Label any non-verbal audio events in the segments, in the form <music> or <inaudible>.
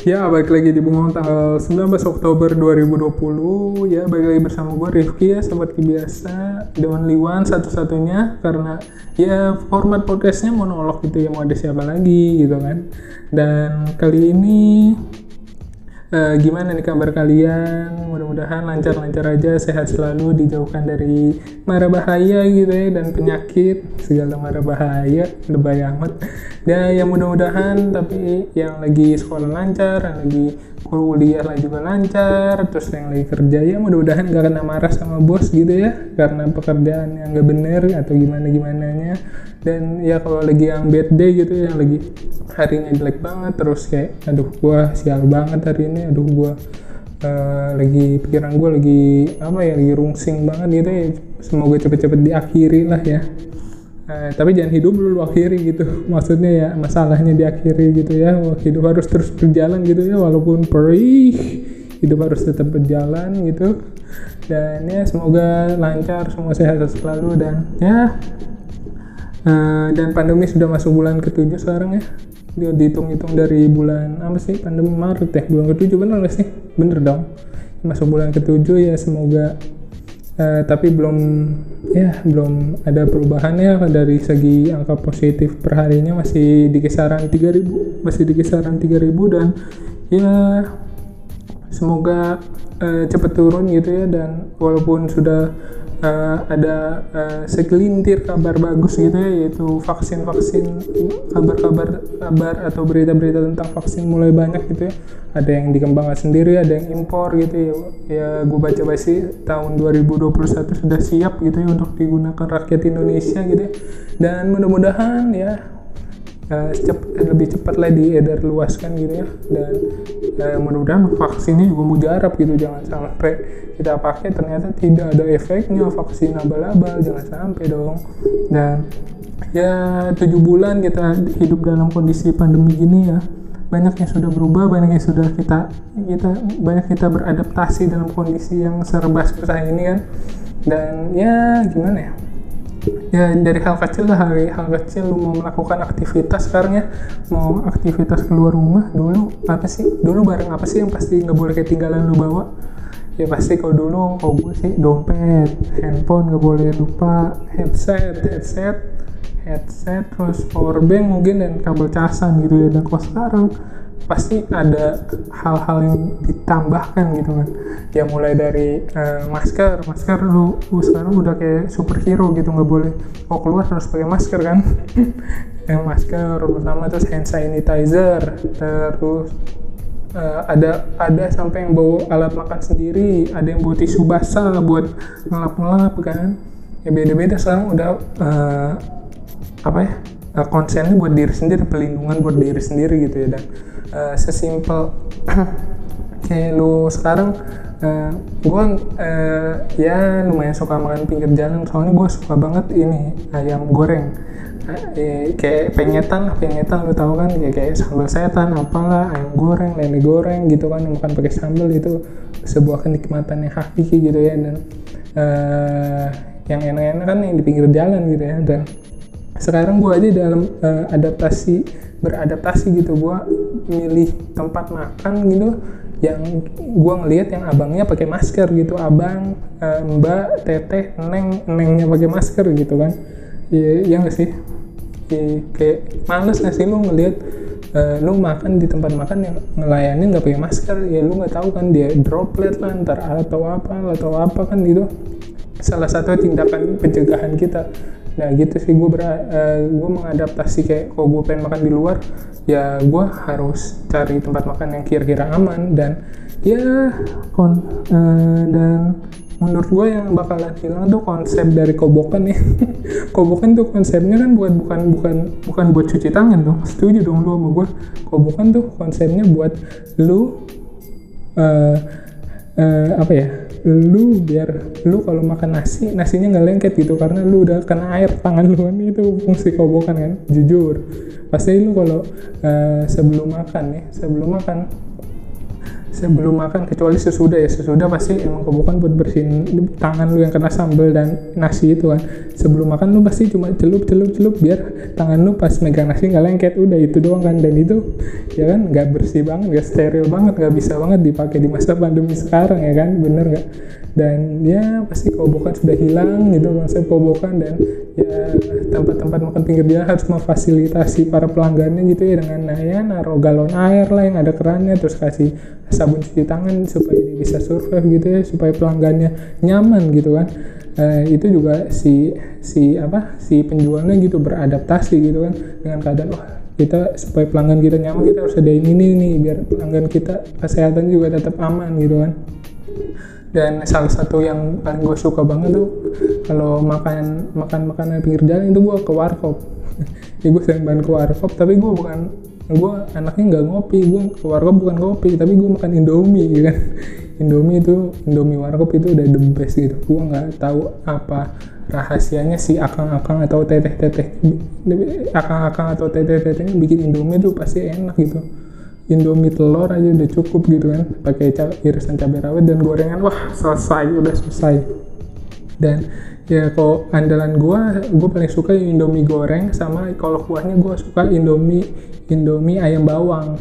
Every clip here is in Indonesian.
Ya, balik lagi di Bengong tanggal 19 Oktober 2020 Ya, balik lagi bersama gue Rifki ya, sobat biasa The only one satu-satunya Karena ya format podcastnya monolog gitu ya Mau ada siapa lagi gitu kan. Dan kali ini uh, Gimana nih kabar kalian? Mudah-mudahan lancar-lancar aja Sehat selalu, dijauhkan dari mara bahaya gitu ya Dan penyakit, segala mara bahaya Lebay amat ya yang mudah-mudahan tapi yang lagi sekolah lancar yang lagi kuliah lah juga lancar terus yang lagi kerja ya mudah-mudahan gak kena marah sama bos gitu ya karena pekerjaan yang gak bener atau gimana gimana nya dan ya kalau lagi yang bad day gitu yang lagi harinya jelek banget terus kayak aduh gua sial banget hari ini aduh gua uh, lagi pikiran gue lagi apa ya lagi rungsing banget gitu ya semoga cepet-cepet diakhiri lah ya. Eh, tapi jangan hidup dulu akhiri gitu. <laughs> Maksudnya ya masalahnya diakhiri gitu ya hidup harus terus berjalan gitu ya walaupun perih hidup harus tetap berjalan gitu. Dan ya semoga lancar semua sehat selalu dan ya uh, dan pandemi sudah masuk bulan ketujuh sekarang ya. Dia dihitung-hitung dari bulan apa sih? Pandemi Maret ya bulan ketujuh bener gak sih? Bener dong. Masuk bulan ketujuh ya semoga uh, tapi belum ya belum ada perubahannya. Dari segi angka positif per harinya masih di kisaran 3000 masih di kisaran 3000 dan ya semoga uh, cepat turun gitu ya. Dan walaupun sudah uh, ada uh, segelintir kabar bagus gitu ya yaitu vaksin-vaksin kabar-kabar kabar atau berita-berita tentang vaksin mulai banyak gitu ya. Ada yang dikembangkan sendiri ada yang impor gitu ya. Ya gue baca sih tahun 2021 sudah siap gitu ya untuk digunakan rakyat Indonesia gitu ya. Dan mudah-mudahan ya uh, lebih cepat lah diedar luaskan gitu ya. Dan uh, mudah-mudahan vaksinnya juga mujarab gitu. Jangan sampai kita pakai ternyata tidak ada efeknya. Vaksin abal-abal jangan sampai dong. Dan ya tujuh bulan kita hidup dalam kondisi pandemi gini ya banyak yang sudah berubah banyak yang sudah kita kita banyak kita beradaptasi dalam kondisi yang serba susah ini kan. Dan ya gimana ya ya dari hal kecil lah hal, hal kecil lu mau melakukan aktivitas sekarang ya. Mau aktivitas keluar rumah dulu apa sih? Dulu barang apa sih yang pasti nggak boleh ketinggalan lu bawa? Ya pasti kalau dulu kalau gue sih dompet handphone nggak boleh lupa headset headset headset terus power bank mungkin dan kabel casan gitu ya. Dan kalau sekarang pasti ada hal-hal yang ditambahkan gitu kan. Ya mulai dari uh, masker. Masker lu, lu sekarang udah kayak superhero gitu nggak boleh. Oh keluar harus pakai masker kan. <laughs> Yang masker pertama terus hand sanitizer terus uh, ada ada sampai yang bawa alat makan sendiri ada yang bawa tisu basah buat ngelap-ngelap kan. Ya beda-beda sekarang udah uh, apa ya uh, konsennya buat diri sendiri pelindungan buat diri sendiri gitu ya dan uh, sesimpel <clears throat> kayak lu sekarang uh, gue uh, ya lumayan suka makan pinggir jalan soalnya gue suka banget ini ayam goreng. Uh, kayak penyetan lah penyetan lu tahu kan kayak, kayak sambal setan apalah ayam goreng lele goreng gitu kan makan pakai sambal itu sebuah kenikmatan yang hakiki gitu ya dan uh, yang enak-enak kan yang di pinggir jalan gitu ya dan sekarang gue aja dalam uh, adaptasi beradaptasi gitu gue milih tempat makan gitu yang gue ngelihat yang abangnya pakai masker gitu. Abang uh, mbak teteh neng nengnya pakai masker gitu kan. Iya ya nggak sih? Ya, kayak males nggak sih lu ngelihat uh, lu makan di tempat makan yang ngelayanin nggak pakai masker? Ya lu nggak tahu kan dia droplet lah ntar atau apa atau apa kan gitu. Salah satu tindakan pencegahan kita nah gitu sih. Gue uh, gue mengadaptasi kayak kalau gue pengen makan di luar ya gue harus cari tempat makan yang kira-kira aman dan ya kon uh, dan menurut gue yang bakalan hilang tuh konsep dari kobokan ya. <laughs> Kobokan tuh konsepnya kan buat bukan bukan bukan buat cuci tangan dong. Setuju dong lu sama gue kobokan tuh konsepnya buat lu uh, uh, apa ya lu biar lu kalau makan nasi nasinya nggak lengket gitu karena lu udah kena air tangan lu. <laughs> Kan itu fungsi kobokan kan jujur. Pasti lu kalau uh, sebelum makan nih sebelum makan sebelum makan kecuali sesudah ya. Sesudah pasti emang kobokan buat bersihin tangan lu yang kena sambal dan nasi itu kan. Sebelum makan lu pasti cuma celup celup celup biar tangan lu pas megang nasi nggak lengket. Udah itu doang kan. Dan itu ya kan nggak bersih banget nggak steril banget nggak bisa banget dipakai di masa pandemi sekarang ya kan? Bener nggak? Dan ya pasti kobokan sudah hilang gitu konsep kobokan dan ya tempat-tempat makan pinggir jalan harus memfasilitasi para pelanggannya gitu ya dengan nah ya naruh galon air lah yang ada kerannya terus kasih sabun cuci tangan supaya dia bisa survive gitu ya supaya pelanggannya nyaman gitu kan. Uh, itu juga si si apa si penjualnya gitu beradaptasi gitu kan dengan keadaan wah kita supaya pelanggan kita nyaman kita harus ada ini nih biar pelanggan kita kesehatan juga tetap aman gitu kan. Dan salah satu yang paling gue suka banget tuh kalau makan makan makanan pinggir jalan itu gue ke warkop. <laughs> Ya gue sering banget ke warkop tapi gue bukan gue anaknya nggak ngopi gue warkop bukan ngopi tapi gue makan indomie gitu kan? Indomie itu indomie warkop itu udah the best gitu. Gue nggak tahu apa rahasianya si akang-akang atau teteh-teteh. Akang-akang atau teteh-tetehnya bikin indomie tuh pasti enak gitu. Indomie telur aja udah cukup gitu kan pakai irisan cabai rawit dan gorengan. Wah selesai udah selesai dan ya kalau andalan gua gua paling suka Indomie goreng sama kalau kuahnya gua suka Indomie Indomie ayam bawang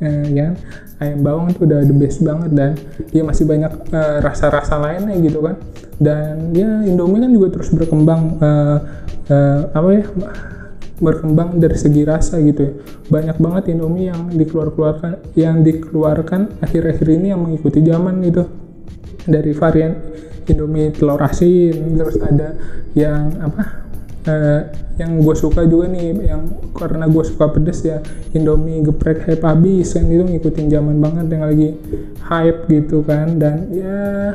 eh, ya ayam bawang itu udah the best banget dan dia masih banyak uh, rasa-rasa lainnya gitu kan dan ya Indomie kan juga terus berkembang uh, uh, apa ya berkembang dari segi rasa gitu ya. Banyak banget Indomie yang dikeluarkan yang dikeluarkan akhir-akhir ini yang mengikuti zaman itu. Dari varian Indomie telur asin, terus ada yang apa? Uh, yang gue suka juga nih yang karena gue suka pedes ya Indomie geprek hype habis kan itu ngikutin zaman banget yang lagi hype gitu kan dan ya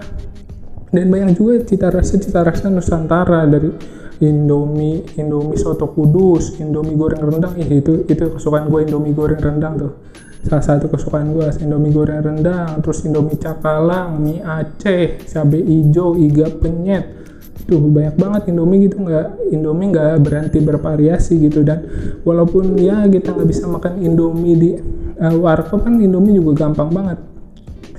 dan banyak juga cita rasa cita rasa Nusantara dari Indomie Indomie soto kudus Indomie goreng rendang ih itu itu kesukaan gue Indomie goreng rendang tuh salah satu kesukaan gue Indomie goreng rendang terus Indomie cakalang mie Aceh cabai hijau iga penyet. Tuh banyak banget Indomie gitu nggak Indomie nggak berhenti bervariasi gitu. Dan walaupun ya kita nggak bisa makan Indomie di uh, warkop kan Indomie juga gampang banget.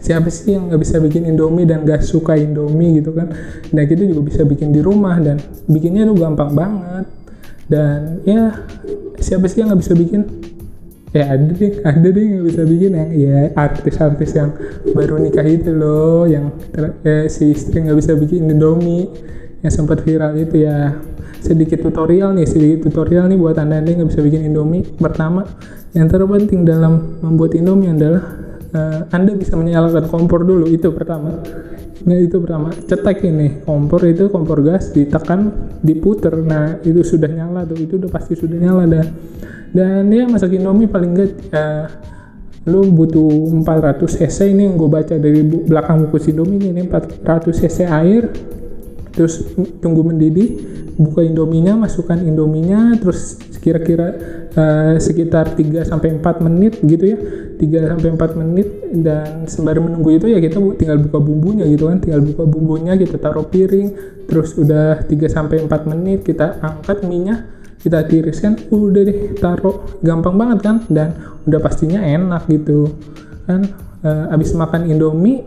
Siapa sih yang nggak bisa bikin Indomie dan gak suka Indomie gitu kan? Nah kita juga bisa bikin di rumah dan bikinnya tuh gampang banget. Dan ya siapa sih yang nggak bisa bikin ya ada deh ada deh yang bisa bikin yang ya artis-artis yang baru nikah itu loh yang ya, si istri nggak bisa bikin Indomie yang sempat viral itu ya sedikit tutorial nih sedikit tutorial nih buat anda yang nggak bisa bikin Indomie pertama yang terpenting dalam membuat Indomie adalah uh, Anda bisa menyalakan kompor dulu itu pertama. Nah itu pertama, cetek ini. Kompor itu kompor gas ditekan, diputer. Nah itu sudah nyala tuh, itu udah pasti sudah nyala dan dan ya masak Indomie paling enggak uh, lu butuh 400 cc. Ini yang gue baca dari belakang buku Indomie ini. 400 cc air terus tunggu mendidih buka indominya masukkan indominya terus kira-kira uh, sekitar 3 sampai 4 menit gitu ya. 3 sampai 4 menit dan sembari menunggu itu ya kita tinggal buka bumbunya gitu kan. Tinggal buka bumbunya kita taruh piring terus udah 3 sampai 4 menit kita angkat minyak kita tiriskan udah deh taruh. Gampang banget kan? Dan udah pastinya enak gitu kan. E, abis makan indomie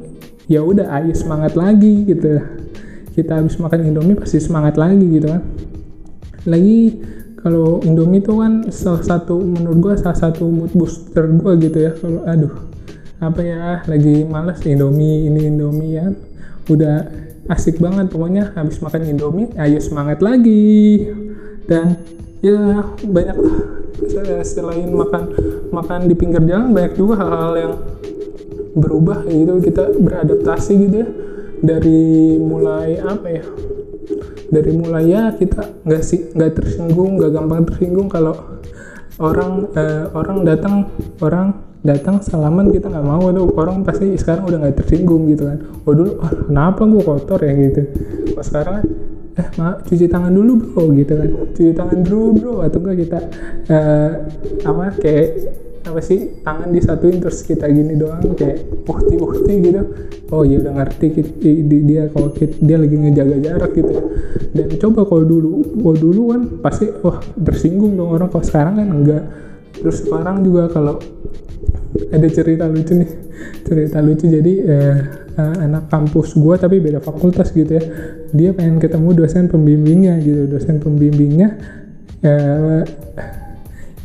ya udah ayo semangat lagi gitu kita habis makan indomie pasti semangat lagi gitu kan. Lagi kalau Indomie itu kan salah satu menurut gue salah satu mood booster gue gitu ya. Kalau aduh apa ya lagi malas Indomie ini Indomie ya. Udah asik banget pokoknya habis makan Indomie ayo semangat lagi. Dan ya banyak selain makan makan di pinggir jalan banyak juga hal-hal yang berubah gitu kita beradaptasi gitu ya dari mulai apa ya? Dari mulai ya kita nggak sih nggak tersinggung nggak gampang tersinggung kalau orang eh, orang datang orang datang salaman kita nggak mau tuh. Orang pasti sekarang udah nggak tersinggung gitu kan. Oh dulu oh, kenapa gue kotor ya gitu? Pas sekarang eh ma cuci tangan dulu bro gitu kan. Cuci tangan dulu bro atau enggak kita eh, apa kayak apa sih tangan disatuin terus kita gini doang kayak ukti ukti gitu. Oh iya udah ngerti dia kalau dia lagi ngejaga jarak gitu dan coba kalau dulu kalau dulu kan pasti wah tersinggung dong orang. Kalau sekarang kan enggak. Terus sekarang juga kalau ada cerita lucu nih cerita lucu. Jadi eh, eh, anak kampus gue tapi beda fakultas gitu ya. Dia pengen ketemu dosen pembimbingnya gitu. Dosen pembimbingnya eh,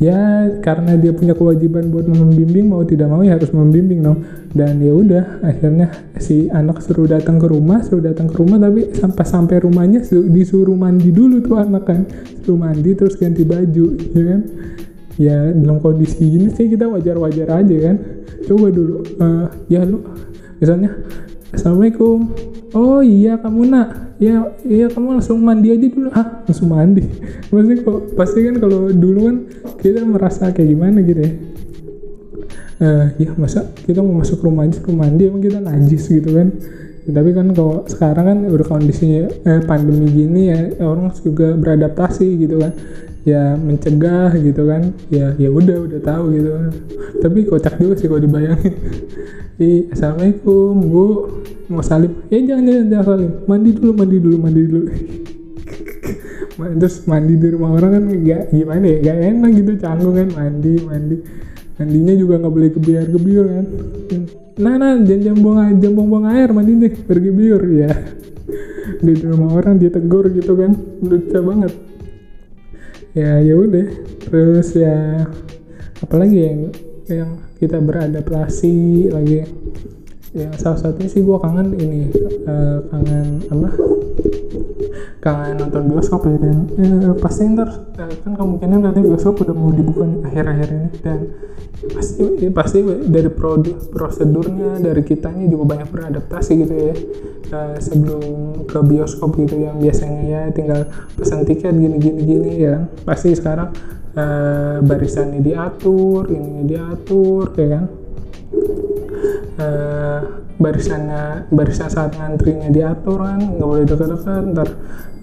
ya karena dia punya kewajiban buat membimbing mau tidak mau ya harus membimbing dong. Dan ya udah akhirnya si anak suruh datang ke rumah suruh datang ke rumah tapi sampai sampai rumahnya disuruh mandi dulu tuh anak kan. Suruh mandi terus ganti baju ya kan? Ya dalam kondisi gini sih kita wajar-wajar aja kan. Coba dulu uh, ya lu misalnya assalamualaikum. Oh iya kamu nak. Ya iya kamu langsung mandi aja dulu. Ah langsung mandi? <laughs> Pasti kok pasti kan kalau dulu kan kita merasa kayak gimana gitu ya. Uh, ya masa kita mau masuk rumah aja suruh mandi emang kita najis gitu kan? Ya, tapi kan kalau sekarang kan udah kondisinya eh, pandemi gini ya orang juga beradaptasi gitu kan ya mencegah gitu kan. Ya ya udah udah tahu gitu. Tapi kocak juga sih kalau dibayangin. <laughs> Ih, assalamualaikum bu. Mau salim ya jangan jangan jangan salim mandi dulu mandi dulu mandi dulu. <laughs> Terus mandi di rumah orang kan gak gimana ya? Gak enak gitu canggung kan. Mandi mandi. Mandinya juga nggak boleh kebiar kebiur kan. Nah nah jangan jangan buang jangan buang, mandi deh pergi biur <laughs> ya di rumah orang dia tegur gitu kan. Lucu banget ya ya udah. Terus ya apalagi yang yang kita beradaptasi lagi? Ya salah satunya sih gue kangen ini uh, kangen apa kangen nonton bioskop ya dan. Uh, pasti ntar uh, kan kemungkinan nanti bioskop udah mau dibuka nih akhir-akhir ini. Dan pasti pasti dari prosedurnya dari kitanya juga banyak beradaptasi gitu ya. Uh, sebelum ke bioskop gitu yang biasanya ya tinggal pesan tiket gini gini ya pasti sekarang uh, barisannya diatur ini diatur kayak kan barisannya barisan saat ngantrinya diatur kan nggak boleh dekat-dekat ntar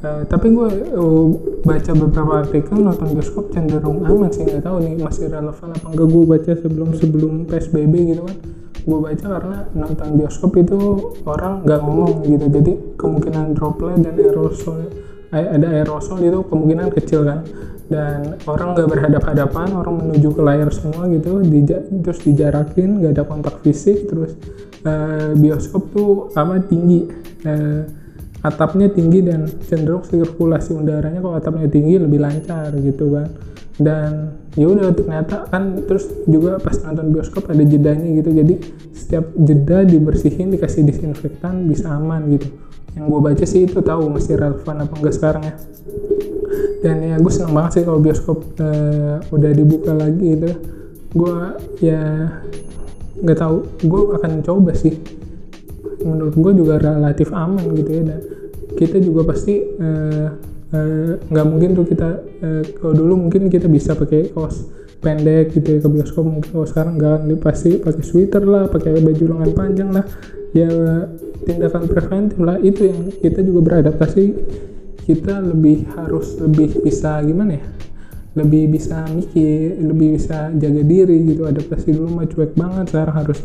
uh, tapi gue uh, baca beberapa artikel nonton bioskop cenderung aman sih nggak tahu nih masih relevan apa enggak gue baca sebelum sebelum psbb gitu kan. Gue baca karena nonton bioskop itu orang nggak ngomong gitu jadi kemungkinan droplet dan aerosol ada aerosol itu kemungkinan kecil kan dan orang nggak berhadap-hadapan orang menuju ke layar semua gitu di, terus dijarakin nggak ada kontak fisik terus uh, bioskop tuh apa tinggi. Uh, atapnya tinggi dan cenderung sirkulasi udaranya kalau atapnya tinggi lebih lancar gitu kan. Dan ya udah ternyata kan terus juga pas nonton bioskop ada jedanya gitu. Jadi setiap jeda dibersihin dikasih disinfektan bisa aman gitu. Yang gue baca sih itu tahu masih relevan apa enggak sekarang ya dan ya gue seneng banget sih kalau bioskop uh, udah dibuka lagi gitu. Gue ya nggak tahu gue akan coba sih. Menurut gue juga relatif aman gitu ya. Dan kita juga pasti nggak uh, uh, mungkin tuh kita uh, kalau dulu mungkin kita bisa pakai kaos pendek gitu ya ke bioskop mungkin kalau sekarang nggak. Pasti pakai sweater lah pakai baju lengan panjang lah. Ya tindakan preventif lah itu yang kita juga beradaptasi kita lebih harus lebih bisa gimana ya? Lebih bisa mikir lebih bisa jaga diri gitu adaptasi dulu mah cuek banget sekarang harus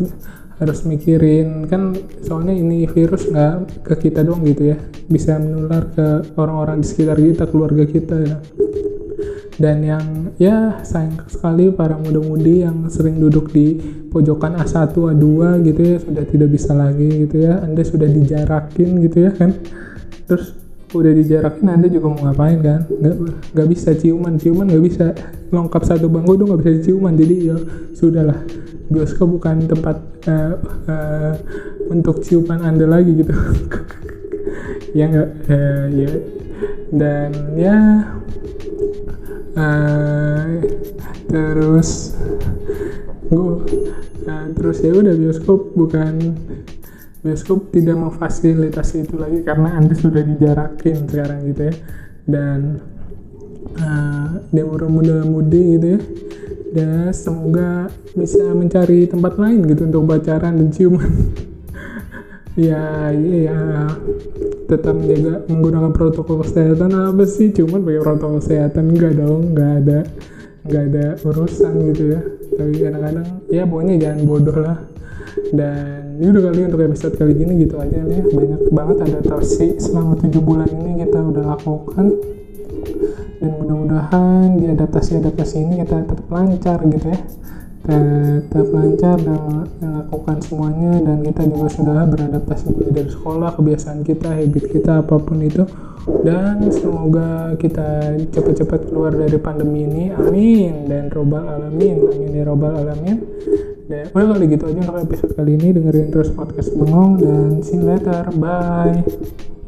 harus mikirin kan soalnya ini virus nggak ke kita doang gitu ya. Bisa menular ke orang-orang di sekitar kita keluarga kita ya. Dan yang ya sayang sekali para muda-mudi yang sering duduk di pojokan A1 A2 gitu ya sudah tidak bisa lagi gitu ya. Anda sudah dijarakin gitu ya kan. Terus udah dijarakin anda juga mau ngapain kan? Nggak nggak bisa ciuman. Ciuman nggak bisa lengkap satu bangku tuh nggak bisa ciuman. Jadi ya sudahlah. Bioskop bukan tempat uh, uh, untuk ciuman anda lagi gitu. <laughs> Ya nggak uh, ya. Dan ya uh, terus gue uh, terus ya udah bioskop bukan bioskop tidak memfasilitasi itu lagi karena anda sudah dijarakin sekarang gitu ya. Dan uh, dia muda-mudi gitu ya. Dan semoga bisa mencari tempat lain gitu untuk pacaran dan ciuman. <laughs> Ya ya. Tetap menjaga menggunakan protokol kesehatan. Apa sih? Cuman pakai protokol kesehatan enggak dong. Enggak ada enggak ada urusan gitu ya. Tapi kadang-kadang ya pokoknya jangan bodoh lah. Dan ini udah kali untuk episode kali ini gitu aja nih. Banyak banget adaptasi selama tujuh bulan ini kita udah lakukan. Dan mudah-mudahan di adaptasi-adaptasi ini kita tetap lancar gitu ya. Tetap lancar dalam melakukan semuanya. Dan kita juga sudah beradaptasi mulai dari sekolah kebiasaan kita habit kita apa pun itu. Dan semoga kita cepat-cepat keluar dari pandemi ini. Amin. Dan robbal alamin. Amin ya robbal alamin dan udah kali gitu aja untuk episode kali ini. Dengerin terus podcast bengong dan see you later. Bye